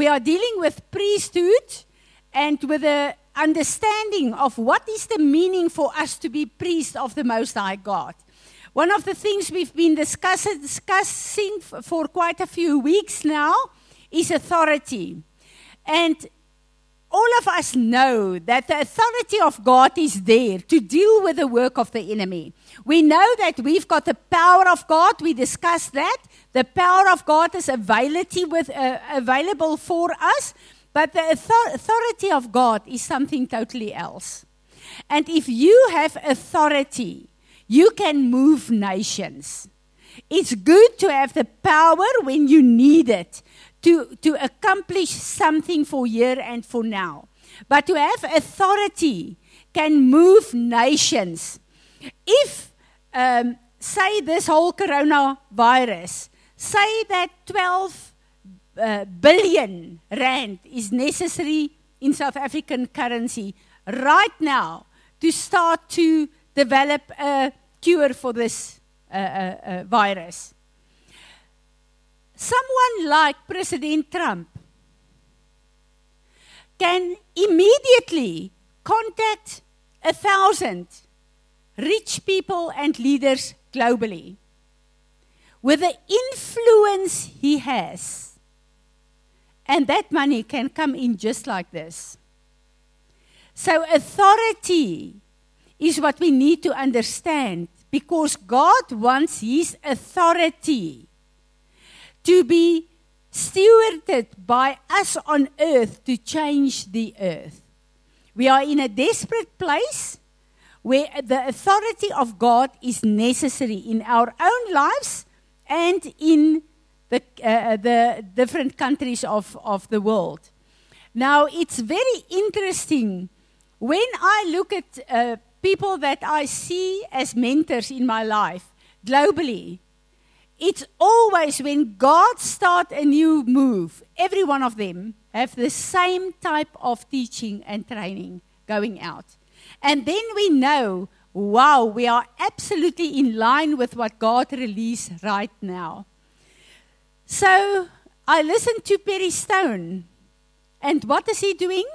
We are dealing with priesthood and with a understanding of what is the meaning for us to be priests of the Most High God. One of the things we've been discuss- discussing for quite a few weeks now is authority. And all of us know that the authority of God is there to deal with the work of the enemy. We know that we've got the power of God. We discussed that. The power of God is availability with, uh, available for us. But the authority of God is something totally else. And if you have authority, you can move nations. It's good to have the power when you need it to, to accomplish something for here and for now. But to have authority can move nations. If, um, say, this whole coronavirus, say that 12 uh, billion rand is necessary in South African currency right now to start to develop a cure for this uh, uh, uh, virus. Someone like President Trump can immediately contact a thousand rich people and leaders globally with the influence he has and that money can come in just like this. So, authority is what we need to understand because God wants His authority to be stewarded by us on earth to change the earth. We are in a desperate place where the authority of God is necessary in our own lives and in the, uh, the different countries of, of the world. Now, it's very interesting when I look at uh, people that I see as mentors in my life globally. It's always when God starts a new move, every one of them have the same type of teaching and training going out. And then we know, wow, we are absolutely in line with what God released right now. So I listened to Perry Stone. And what is he doing?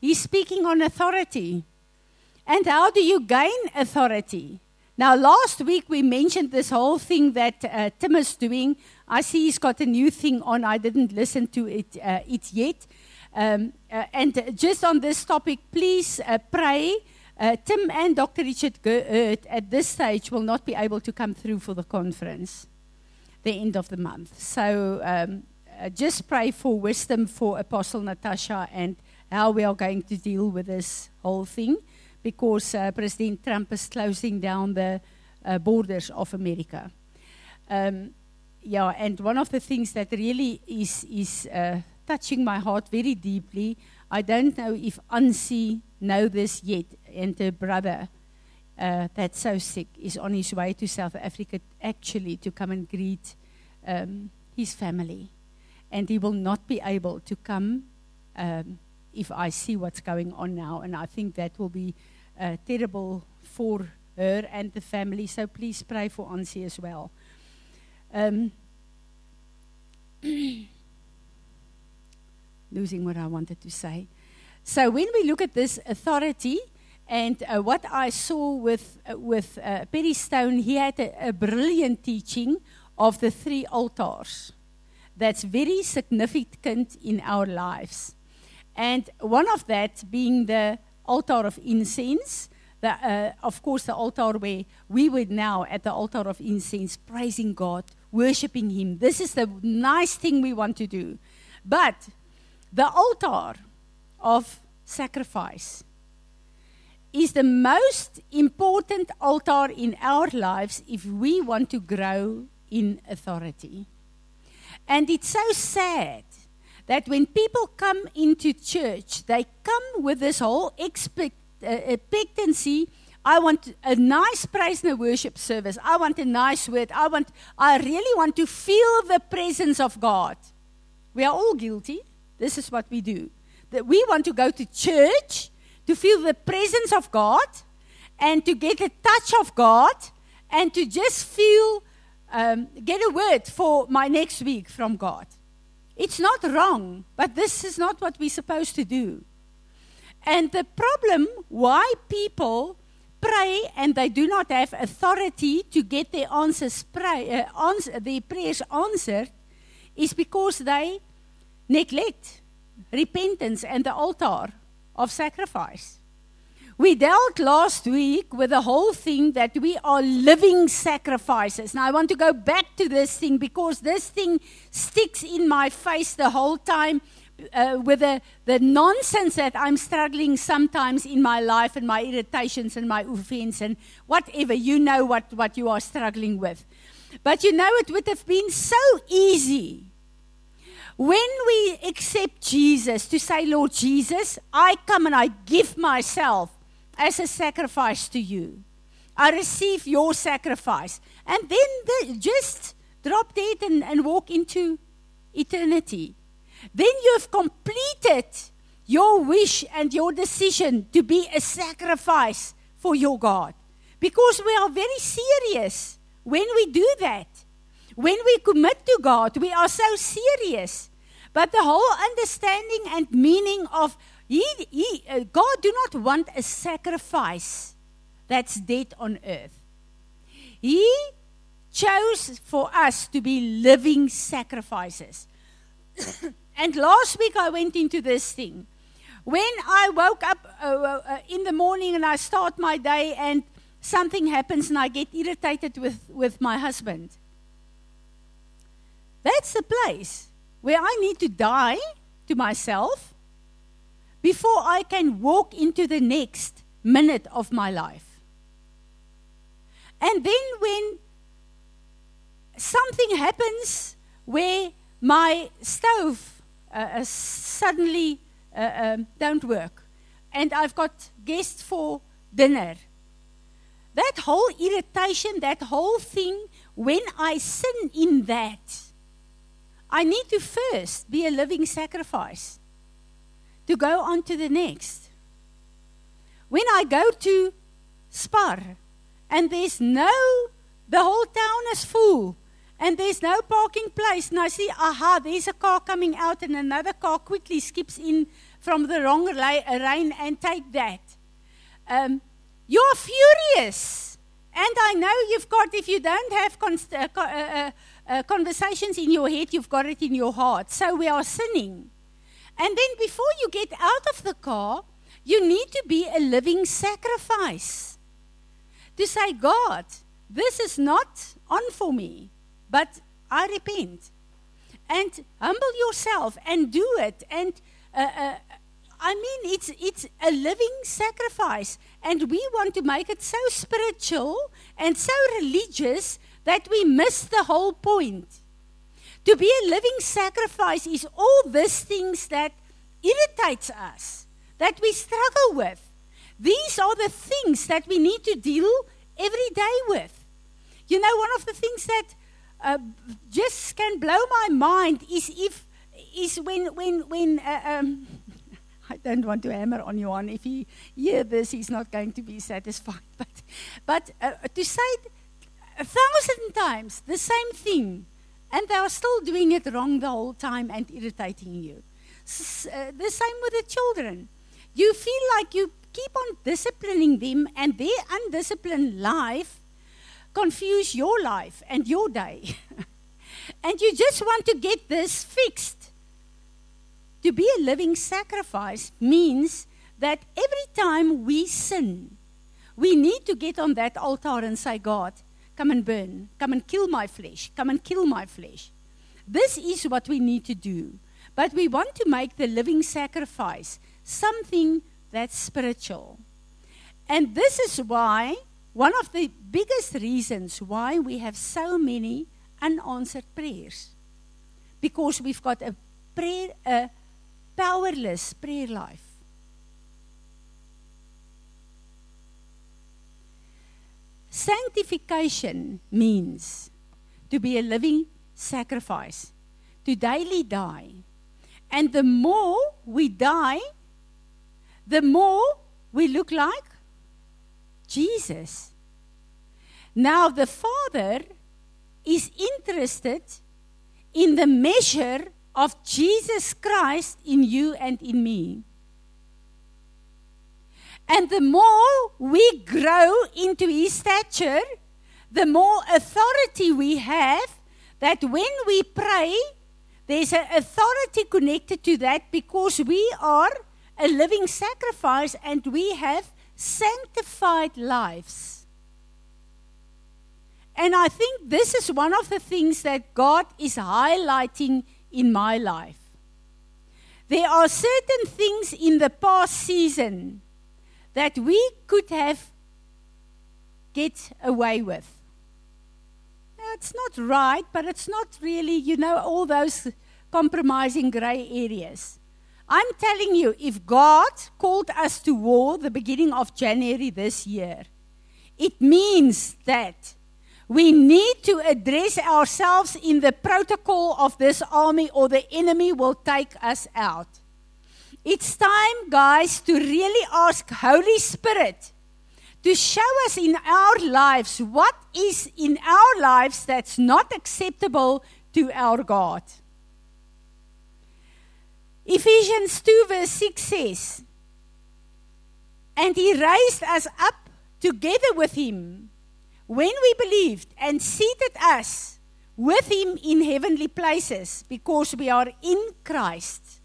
He's speaking on authority. And how do you gain authority? Now, last week we mentioned this whole thing that uh, Tim is doing. I see he's got a new thing on. I didn't listen to it, uh, it yet. Um, uh, and just on this topic, please uh, pray. Uh, Tim and Dr. Richard Gert at this stage will not be able to come through for the conference the end of the month. So um, uh, just pray for wisdom for Apostle Natasha and how we are going to deal with this whole thing because uh, President Trump is closing down the uh, borders of America. Um, yeah, and one of the things that really is, is uh, touching my heart very deeply, I don't know if Ansi know this yet, and her brother that's so sick is on his way to South Africa actually to come and greet um, his family. And he will not be able to come um, if I see what's going on now. And I think that will be uh, terrible for her and the family. So please pray for Ansi as well. Um, losing what I wanted to say. So when we look at this authority, and uh, what I saw with, uh, with uh, Perry Stone, he had a, a, brilliant teaching of the three altars. That's very significant in our lives. And one of that being the altar of incense, the, uh, of course, the altar where we would now at the altar of incense, praising God, worshiping Him. This is the nice thing we want to do. But the altar of sacrifice is the most important altar in our lives if we want to grow in authority. And it's so sad that when people come into church, they come with this whole expect, uh, expectancy. I want a nice praise and worship service. I want a nice word. I want. I really want to feel the presence of God. We are all guilty. This is what we do. That we want to go to church to feel the presence of God and to get a touch of God and to just feel, um, get a word for my next week from God. It's not wrong, but this is not what we're supposed to do. And the problem why people pray and they do not have authority to get their answers pray, uh, answer, their prayers answered is because they neglect repentance and the altar of sacrifice. We dealt last week with the whole thing that we are living sacrifices. Now, I want to go back to this thing because this thing sticks in my face the whole time uh, with the, the nonsense that I'm struggling sometimes in my life and my irritations and my offense and whatever. You know what, what you are struggling with. But you know, it would have been so easy when we accept Jesus to say, Lord Jesus, I come and I give myself as a sacrifice to you. I receive your sacrifice. And then the, just drop dead and, and walk into eternity. Then you have completed your wish and your decision to be a sacrifice for your God. Because we are very serious when we do that. When we commit to God, we are so serious. But the whole understanding and meaning of he, he, uh, God do not want a sacrifice that's dead on earth. He chose for us to be living sacrifices. and last week I went into this thing. When I woke up uh, uh, uh, in the morning and I start my day and something happens and I get irritated with, with my husband, that's the place where I need to die to myself before I can walk into the next minute of my life. And then when something happens where my stove uh, uh, suddenly uh, um, don't work and I've got guests for dinner, that whole irritation, that whole thing, when I sin in that, I need to first be a living sacrifice to go on to the next. When I go to Spar and there's no, the whole town is full and there's no parking place, and I see, aha, there's a car coming out and another car quickly skips in from the wrong lane and take that. Um, you're furious. And I know you've got, if you don't have const- uh, uh, uh, conversations in your head, you've got it in your heart. So we are sinning. And then before you get out of the car, you need to be a living sacrifice. To say, God, this is not on for me, but I repent. And humble yourself and do it. And uh, uh, I mean, it's, it's a living sacrifice. And we want to make it so spiritual and so religious that we miss the whole point. To be a living sacrifice is all these things that irritates us, that we struggle with. These are the things that we need to deal every day with. You know, one of the things that uh, just can blow my mind is if is when when when uh, um, I don't want to hammer on you on If he hear this, he's not going to be satisfied. But but uh, to say a thousand times the same thing and they are still doing it wrong the whole time and irritating you. S- uh, the same with the children. You feel like you keep on disciplining them, and their undisciplined life confuse your life and your day. and you just want to get this fixed. To be a living sacrifice means that every time we sin, we need to get on that altar and say, God, Come and burn. Come and kill my flesh. Come and kill my flesh. This is what we need to do. But we want to make the living sacrifice something that's spiritual. And this is why, one of the biggest reasons why we have so many unanswered prayers. Because we've got a prayer, a powerless prayer life. Sanctification means to be a living sacrifice, to daily die. And the more we die, the more we look like Jesus. Now, the Father is interested in the measure of Jesus Christ in you and in me. And the more we grow into his stature, the more authority we have that when we pray, there's an authority connected to that because we are a living sacrifice and we have sanctified lives. And I think this is one of the things that God is highlighting in my life. There are certain things in the past season that we could have get away with. Now, it's not right, but it's not really, you know, all those compromising gray areas. I'm telling you, if God called us to war the beginning of January this year, it means that we need to address ourselves in the protocol of this army, or the enemy will take us out. It's time, guys, to really ask Holy Spirit to show us in our lives what is in our lives that's not acceptable to our God. Ephesians 2, verse 6 says, And he raised us up together with him when we believed and seated us with him in heavenly places because we are in Christ.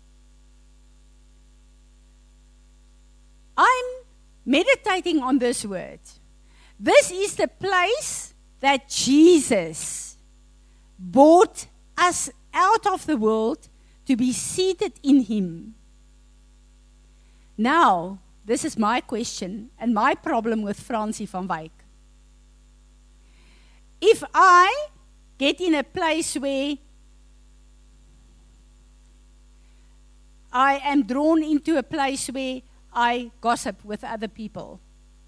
I'm meditating on this word. This is the place that Jesus bought us out of the world to be seated in Him. Now, this is my question and my problem with Francie van Wyk. If I get in a place where I am drawn into a place where I gossip with other people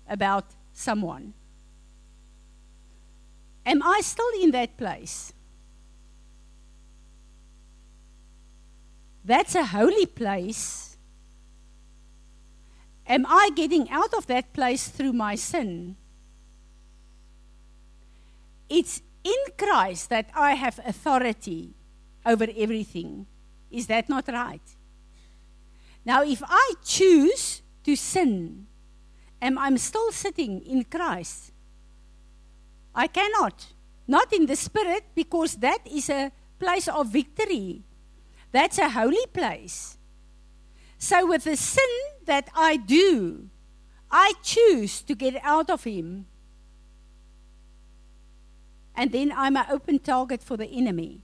about someone, am I still in that place? That's a holy place. Am I getting out of that place through my sin? It's in Christ that I have authority over everything. Is that not right? Now, if I choose to sin, am I'm still sitting in Christ? I cannot. Not in the spirit, because that is a place of victory. That's a holy place. So, with the sin that I do, I choose to get out of Him. And then I'm an open target for the enemy.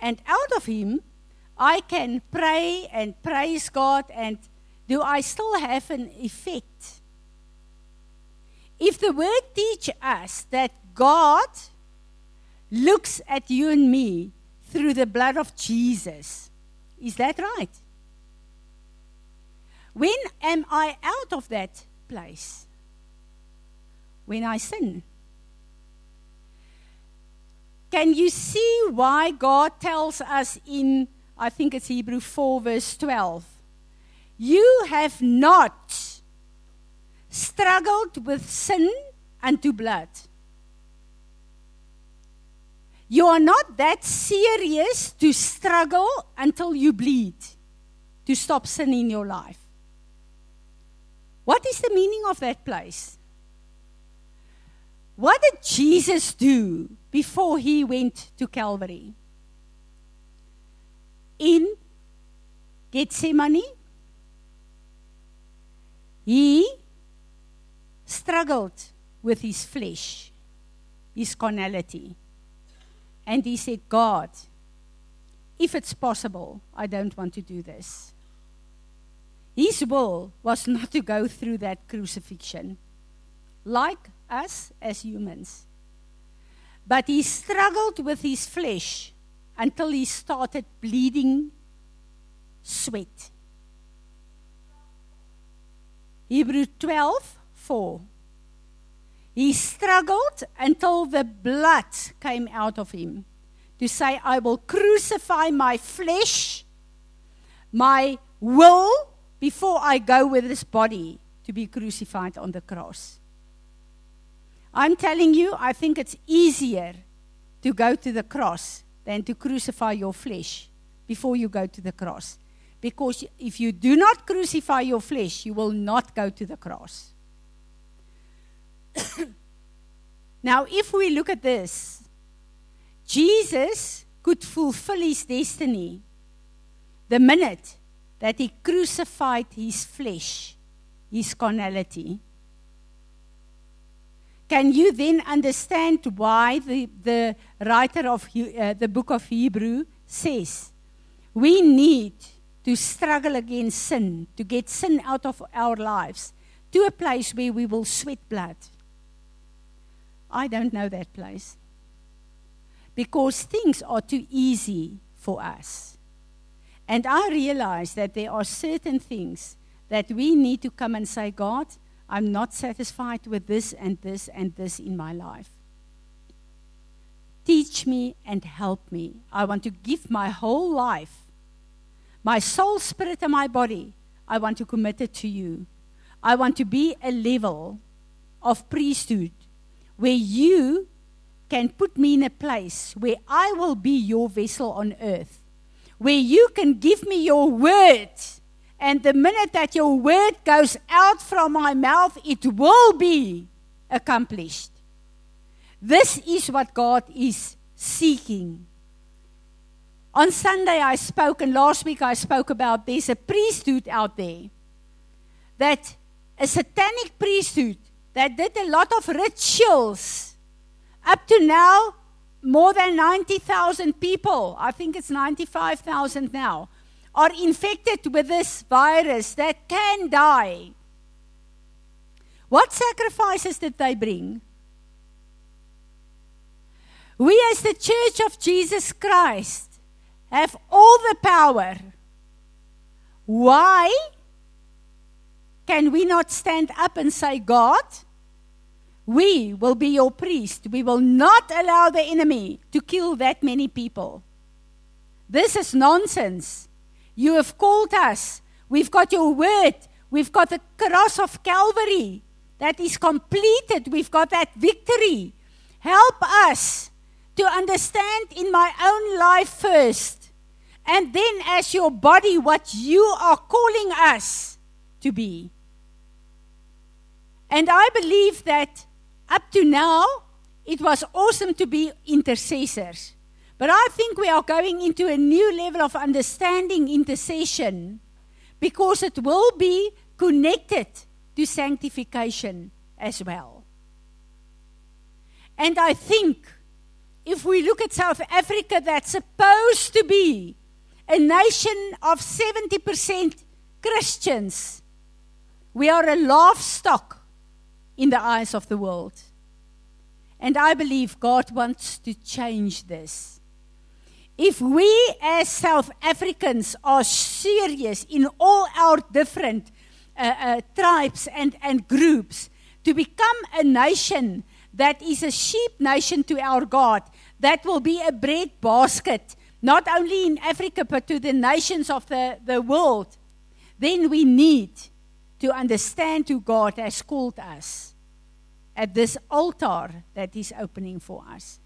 And out of Him, I can pray and praise God, and do I still have an effect? If the word teach us that God looks at you and me through the blood of Jesus, is that right? When am I out of that place? When I sin. Can you see why God tells us in, I think it's Hebrew 4, verse 12? You have not struggled with sin unto blood. You are not that serious to struggle until you bleed to stop sin in your life. What is the meaning of that place? What did Jesus do before he went to Calvary? In Gethsemane, he struggled with his flesh, his carnality. And he said, God, if it's possible, I don't want to do this. His will was not to go through that crucifixion, like us as humans. But he struggled with his flesh until he started bleeding sweat. Hebrew 12 4. He struggled until the blood came out of him to say, I will crucify my flesh, my will, before I go with this body to be crucified on the cross. I'm telling you, I think it's easier to go to the cross than to crucify your flesh before you go to the cross. Because if you do not crucify your flesh, you will not go to the cross. now, if we look at this, Jesus could fulfill his destiny the minute that he crucified his flesh, his carnality. Can you then understand why the, the writer of uh, the book of Hebrew says we need to struggle against sin, to get sin out of our lives, to a place where we will sweat blood? I don't know that place. Because things are too easy for us. And I realize that there are certain things that we need to come and say, God, I'm not satisfied with this and this and this in my life. Teach me and help me. I want to give my whole life, my soul, spirit, and my body, I want to commit it to you. I want to be a level of priesthood where you can put me in a place where I will be your vessel on earth, where you can give me your word. And the minute that your word goes out from my mouth, it will be accomplished. This is what God is seeking. On Sunday, I spoke, and last week I spoke about there's a priesthood out there that a satanic priesthood that did a lot of rituals. Up to now, more than 90,000 people, I think it's 95,000 now, are infected with this virus that can die. What sacrifices did they bring? We, as the Church of Jesus Christ, have all the power. Why? Can we not stand up and say, God, we will be your priest. We will not allow the enemy to kill that many people. This is nonsense. You have called us. We've got your word. We've got the cross of Calvary that is completed. We've got that victory. Help us to understand in my own life first, and then as your body, what you are calling us to be. And I believe that up to now, it was awesome to be intercessors. But I think we are going into a new level of understanding intercession because it will be connected to sanctification as well. And I think if we look at South Africa, that's supposed to be a nation of 70% Christians, we are a laugh stock in the eyes of the world. And I believe God wants to change this. If we as South Africans are serious in all our different uh, uh, tribes and, and groups to become a nation that is a sheep nation to our God, that will be a bread basket, not only in Africa, but to the nations of the, the world, then we need to understand who God has called us at this altar that is opening for us.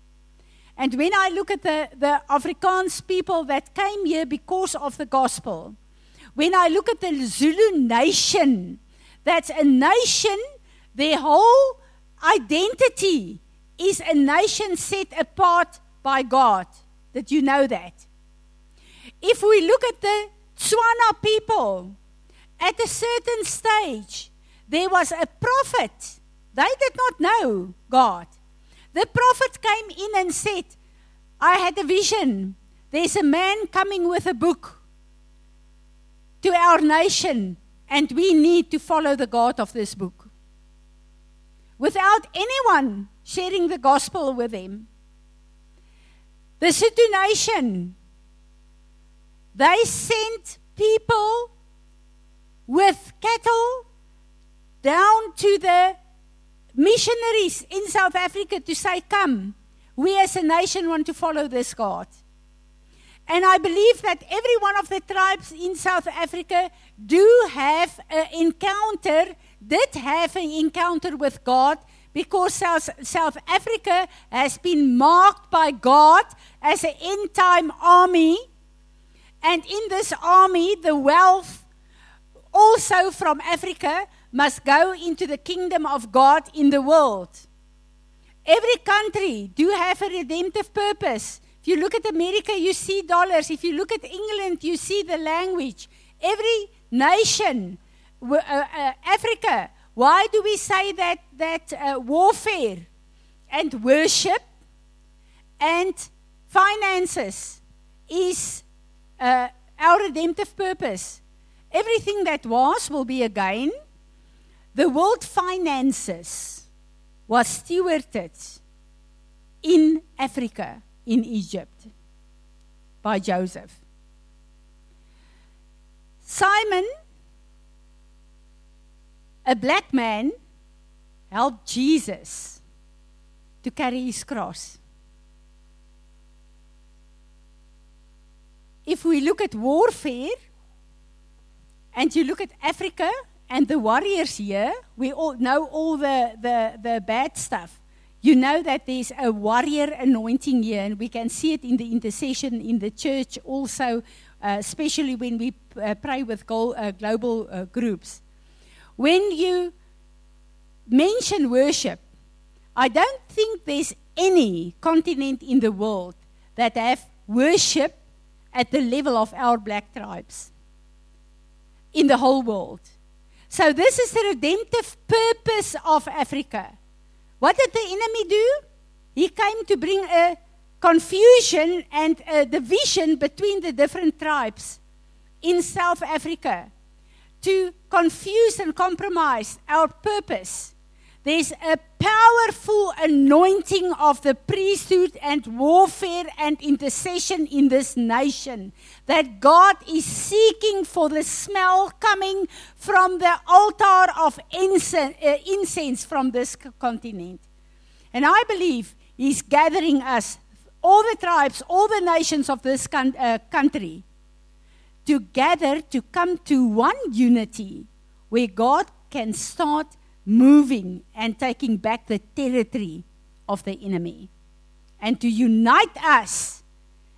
And when I look at the, the Afrikaans people that came here because of the gospel, when I look at the Zulu nation, that's a nation, their whole identity is a nation set apart by God. Did you know that? If we look at the Tswana people, at a certain stage, there was a prophet. They did not know God. The prophet came in and said, I had a vision. There's a man coming with a book to our nation, and we need to follow the God of this book. Without anyone sharing the gospel with him. The Sotho nation, they sent people with cattle down to the missionaries in South Africa to say, Come, we as a nation want to follow this God. And I believe that every one of the tribes in South Africa do have an encounter, did have an encounter with God, because South, South Africa has been marked by God as an end time army And in this army, the wealth also from Africa must go into the kingdom of God in the world. Every country do have a redemptive purpose. If you look at America, you see dollars. If you look at England, you see the language. Every nation, uh, uh, Africa, why do we say that, that uh, warfare and worship and finances is uh, our redemptive purpose? Everything that was will be again. The world finances was stewarded in Africa, in Egypt, by Joseph. Simon, a black man, helped Jesus to carry his cross. If we look at warfare, and you look at Africa and the warriors here, we all know all the, the, the bad stuff. You know that there's a warrior anointing here, and we can see it in the intercession in the church also, uh, especially when we uh, pray with go, uh, global uh, groups. When you mention worship, I don't think there's any continent in the world that have worship at the level of our black tribes in the whole world. So, this is the redemptive purpose of Africa. What did the enemy do? He came to bring a confusion and a division between the different tribes in South Africa to confuse and compromise our purpose there's a powerful anointing of the priesthood and warfare and intercession in this nation that God is seeking for the smell coming from the altar of incense, uh, incense from this continent. And I believe He's gathering us, all the tribes, all the nations of this con- uh, country, together to come to one unity where God can start moving and taking back the territory of the enemy. And to unite us.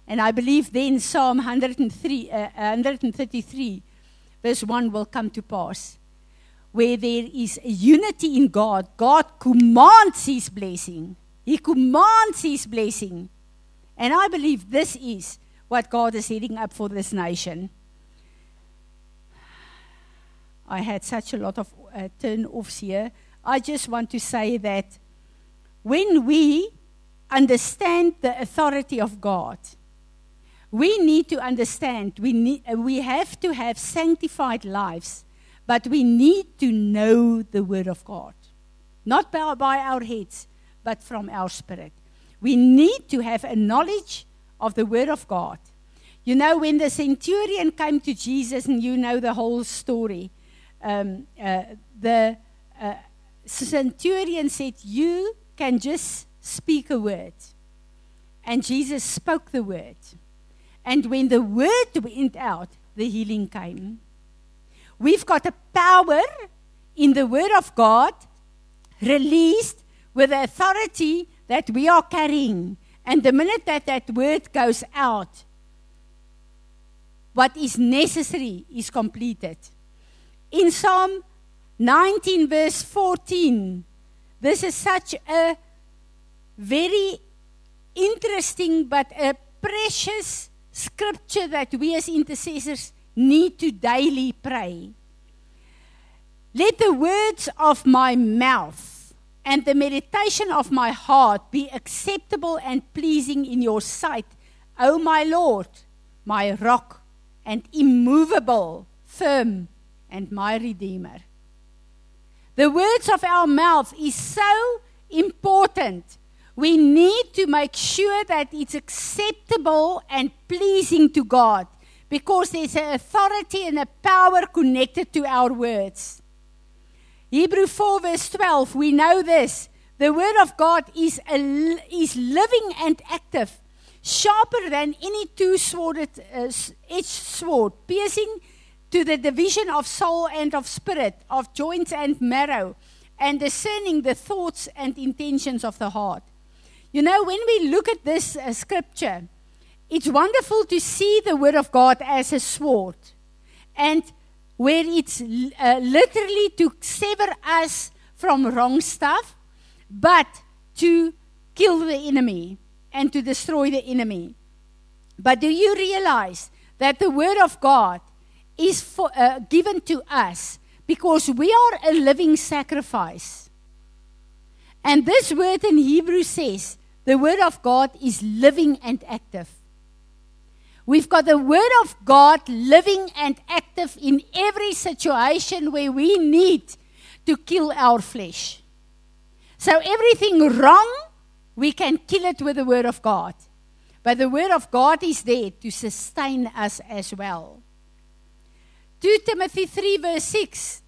And I believe then Psalm 103, uh, 133, verse 1 will come to pass. Where there is a unity in God, God commands His blessing. He commands His blessing. And I believe this is what God is setting up for this nation. I had such a lot of uh, turn offs here. I just want to say that when we understand the authority of God, we need to understand, we, need, uh, we have to have sanctified lives, but we need to know the Word of God. Not by, by our heads, but from our spirit. We need to have a knowledge of the Word of God. You know, when the centurion came to Jesus, and you know the whole story, um, uh, the uh, centurion said, You can just speak a word. And Jesus spoke the word. And when the word went out, the healing came. We've got a power in the word of God released with the authority that we are carrying. And the minute that that word goes out, what is necessary is completed. In Psalm 19, verse 14, this is such a very interesting but a precious scripture that we as intercessors need to daily pray. Let the words of my mouth and the meditation of my heart be acceptable and pleasing in your sight, O my Lord, my rock and immovable, firm and my Redeemer. The words of our mouth is so important. We need to make sure that it's acceptable and pleasing to God because there's an authority and a power connected to our words. Hebrew 4, verse 12, we know this. The word of God is, a, is living and active, sharper than any two sworded uh, edged sword, piercing to the division of soul and of spirit, of joints and marrow, and discerning the thoughts and intentions of the heart. You know, when we look at this uh, scripture, it's wonderful to see the Word of God as a sword, and where it's uh, literally to sever us from wrong stuff, but to kill the enemy and to destroy the enemy. But do you realize that the Word of God is for, uh, given to us because we are a living sacrifice? And this word in Hebrew says the Word of God is living and active. We've got the Word of God living and active in every situation where we need to kill our flesh. So, everything wrong, we can kill it with the Word of God. But the Word of God is there to sustain us as well. 2 Timothy 3, verse 6.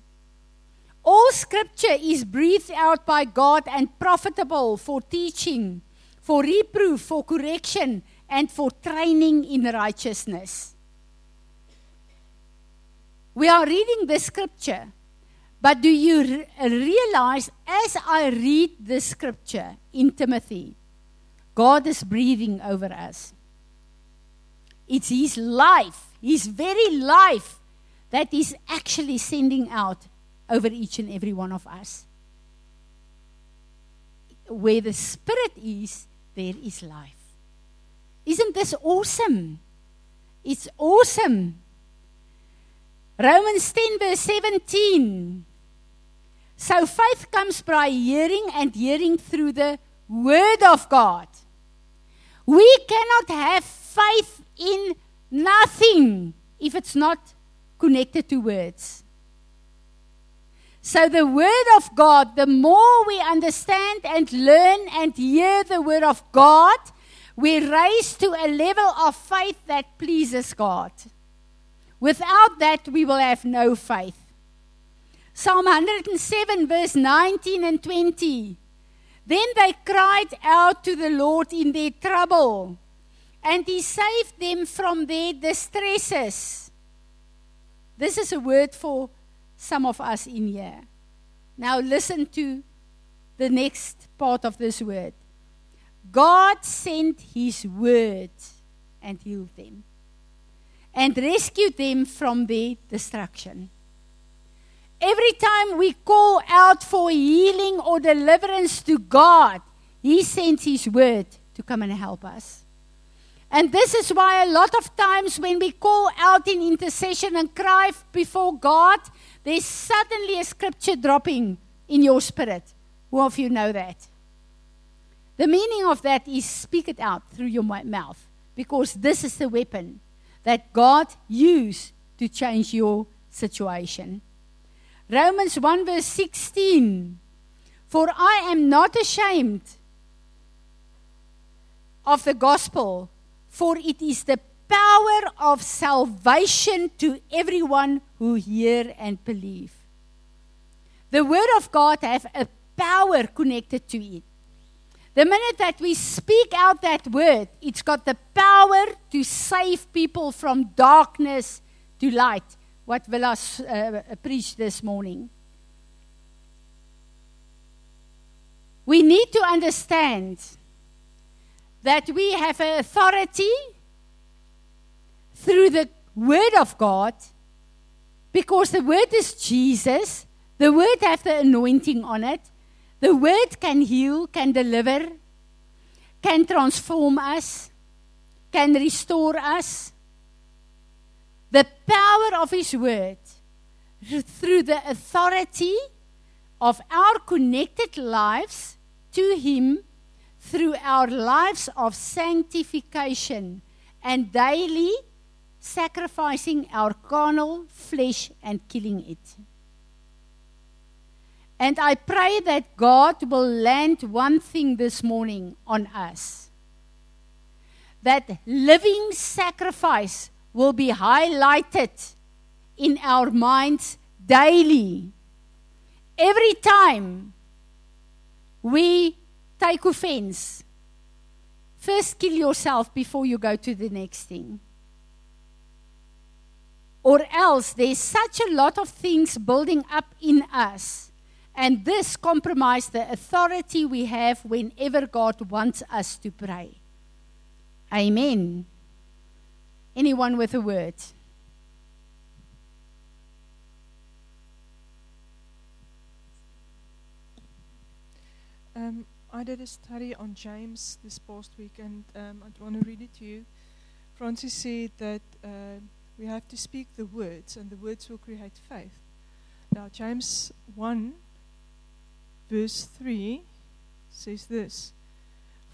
All scripture is breathed out by God and profitable for teaching, for reproof, for correction, and for training in righteousness. We are reading the scripture, but do you re- realize as I read the scripture in Timothy, God is breathing over us? It's His life, His very life, that is actually sending out over each and every one of us. Where the Spirit is, there is life. Isn't this awesome? It's awesome. Romans 10, verse 17. So faith comes by hearing, and hearing through the Word of God. We cannot have faith in nothing if it's not connected to words. So, the Word of God, the more we understand and learn and hear the Word of God, we raise to a level of faith that pleases God. Without that, we will have no faith. Psalm 107, verse 19 and 20. Then they cried out to the Lord in their trouble, and He saved them from their distresses. This is a word for some of us in here. Now, listen to the next part of this word. God sent His word and healed them and rescued them from their destruction. Every time we call out for healing or deliverance to God, He sends His word to come and help us. And this is why a lot of times when we call out in intercession and cry before God, there's suddenly a scripture dropping in your spirit. Who of you know that? The meaning of that is speak it out through your mouth because this is the weapon that God used to change your situation. Romans 1 verse 16 For I am not ashamed of the gospel, for it is the power of salvation to everyone who hear and believe. The word of God have a power connected to it. The minute that we speak out that word, it's got the power to save people from darkness to light. What Villas uh, preached this morning. We need to understand that we have authority through the Word of God, because the Word is Jesus, the Word has the anointing on it. The Word can heal, can deliver, can transform us, can restore us. The power of His Word through the authority of our connected lives to Him through our lives of sanctification and daily sacrificing our carnal flesh and killing it. And I pray that God will land one thing this morning on us that living sacrifice will be highlighted in our minds daily. Every time we take offense, first kill yourself before you go to the next thing or else there's such a lot of things building up in us. And this compromises the authority we have whenever God wants us to pray. Amen. Anyone with a word? Um, I did a study on James this past week, and um, I want to read it to you. Francis said that uh, we have to speak the words, and the words will create faith. Now, James 1, verse 3 says this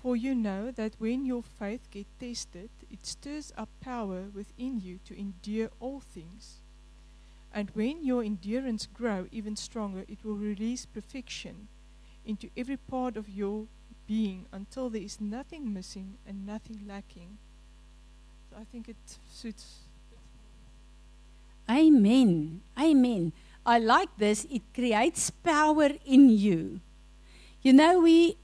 For you know that when your faith gets tested, it stirs up power within you to endure all things. And when your endurance grow even stronger, it will release perfection into every part of your being until there is nothing missing and nothing lacking. So I think it suits. Amen. Amen. I like this. It creates power in you. You know, we,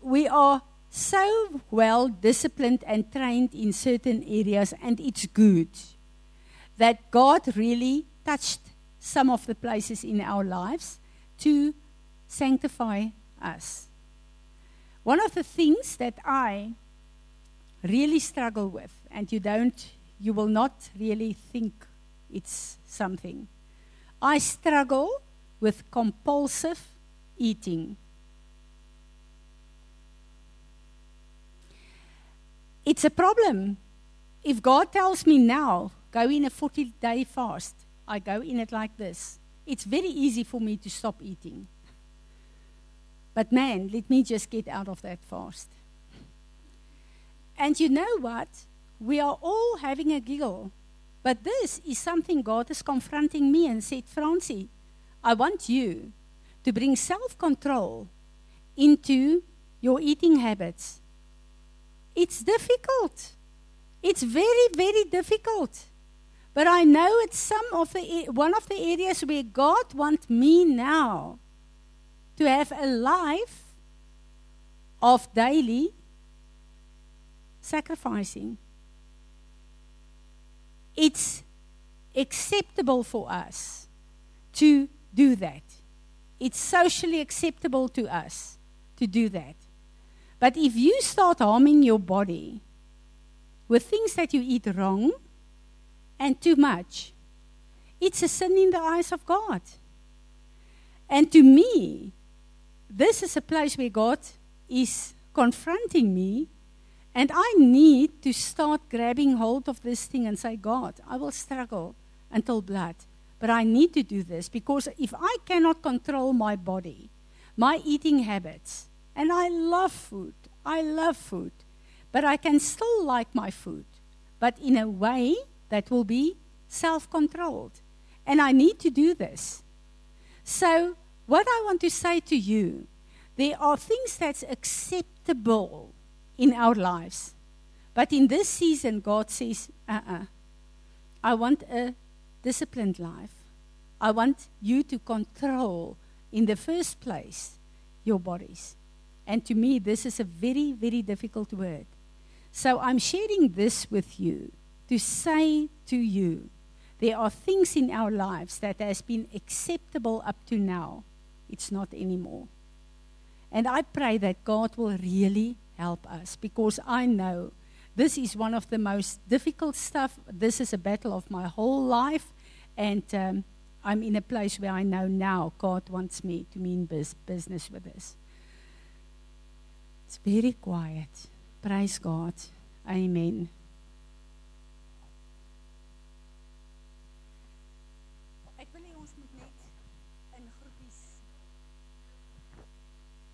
we are so well disciplined and trained in certain areas, and it's good that God really touched some of the places in our lives to sanctify us. One of the things that I really struggle with, and you don't, you will not really think it's something. I struggle with compulsive eating. It's a problem. If God tells me now, go in a 40 day fast, I go in it like this. It's very easy for me to stop eating. But man, let me just get out of that fast. And you know what? We are all having a giggle. But this is something God is confronting me and said, Francie, I want you to bring self control into your eating habits. It's difficult. It's very, very difficult. But I know it's some of the one of the areas where God wants me now to have a life of daily sacrificing. It's acceptable for us to do that. It's socially acceptable to us to do that. But if you start harming your body with things that you eat wrong and too much, it's a sin in the eyes of God. And to me, this is a place where God is confronting me, and I need to start grabbing hold of this thing and say, God, I will struggle until blood. But I need to do this because if I cannot control my body, my eating habits, and I love food, I love food, but I can still like my food, but in a way that will be self controlled. And I need to do this. So what I want to say to you, there are things that's acceptable in our lives. But in this season, God says, uh uh-uh. uh I want a disciplined life. I want you to control, in the first place, your bodies. And to me, this is a very, very difficult word. So I'm sharing this with you to say to you, there are things in our lives that has been acceptable up to now it's not anymore. And I pray that God will really help us because I know this is one of the most difficult stuff. This is a battle of my whole life. And um, I'm in a place where I know now God wants me to mean biz- business with this. It's very quiet. Praise God. Amen.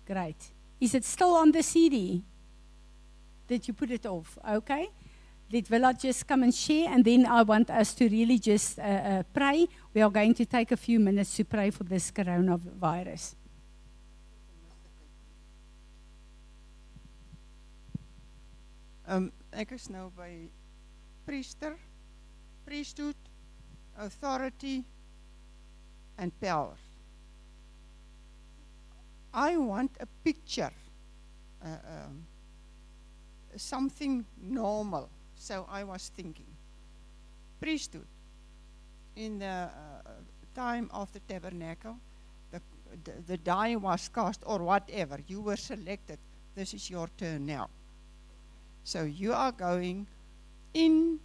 Great. Is it still on the CD? Did you put it off? Okay. Let Villa just come and share, and then I want us to really just uh, uh, pray. We are going to take a few minutes to pray for this coronavirus. Um, ek is nou by priester, priesthood, authority and power. I want a picture, uh, um, something normal. So I was thinking, priesthood. In the uh, time of the tabernacle, the, the, the die was cast, or whatever, you were selected. This is your turn now. So you are going in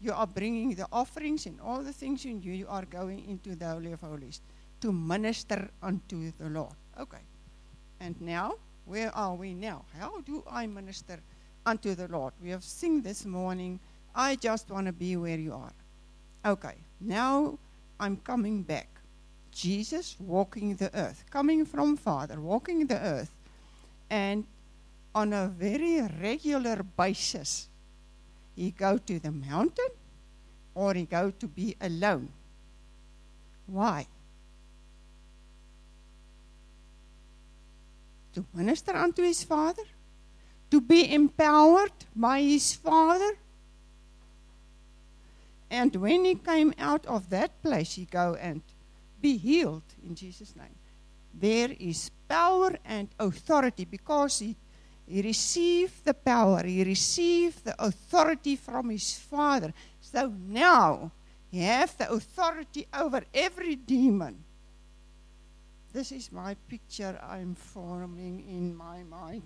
you are bringing the offerings and all the things in you, you are going into the Holy of Holies to minister unto the Lord. Okay. And now, where are we now? How do I minister unto the Lord? We have sing this morning, I just want to be where you are. Okay. Now I'm coming back. Jesus walking the earth, coming from Father, walking the earth, and on a very regular basis, he go to the mountain or he go to be alone. Why? To minister unto his Father? To be empowered by his Father? And when he came out of that place, he go and be healed in Jesus' name. There is power and authority because he, he received the power, he received the authority from his Father. So now he has the authority over every demon. This is my picture I'm forming in my mind.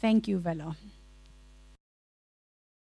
Thank you, Vella.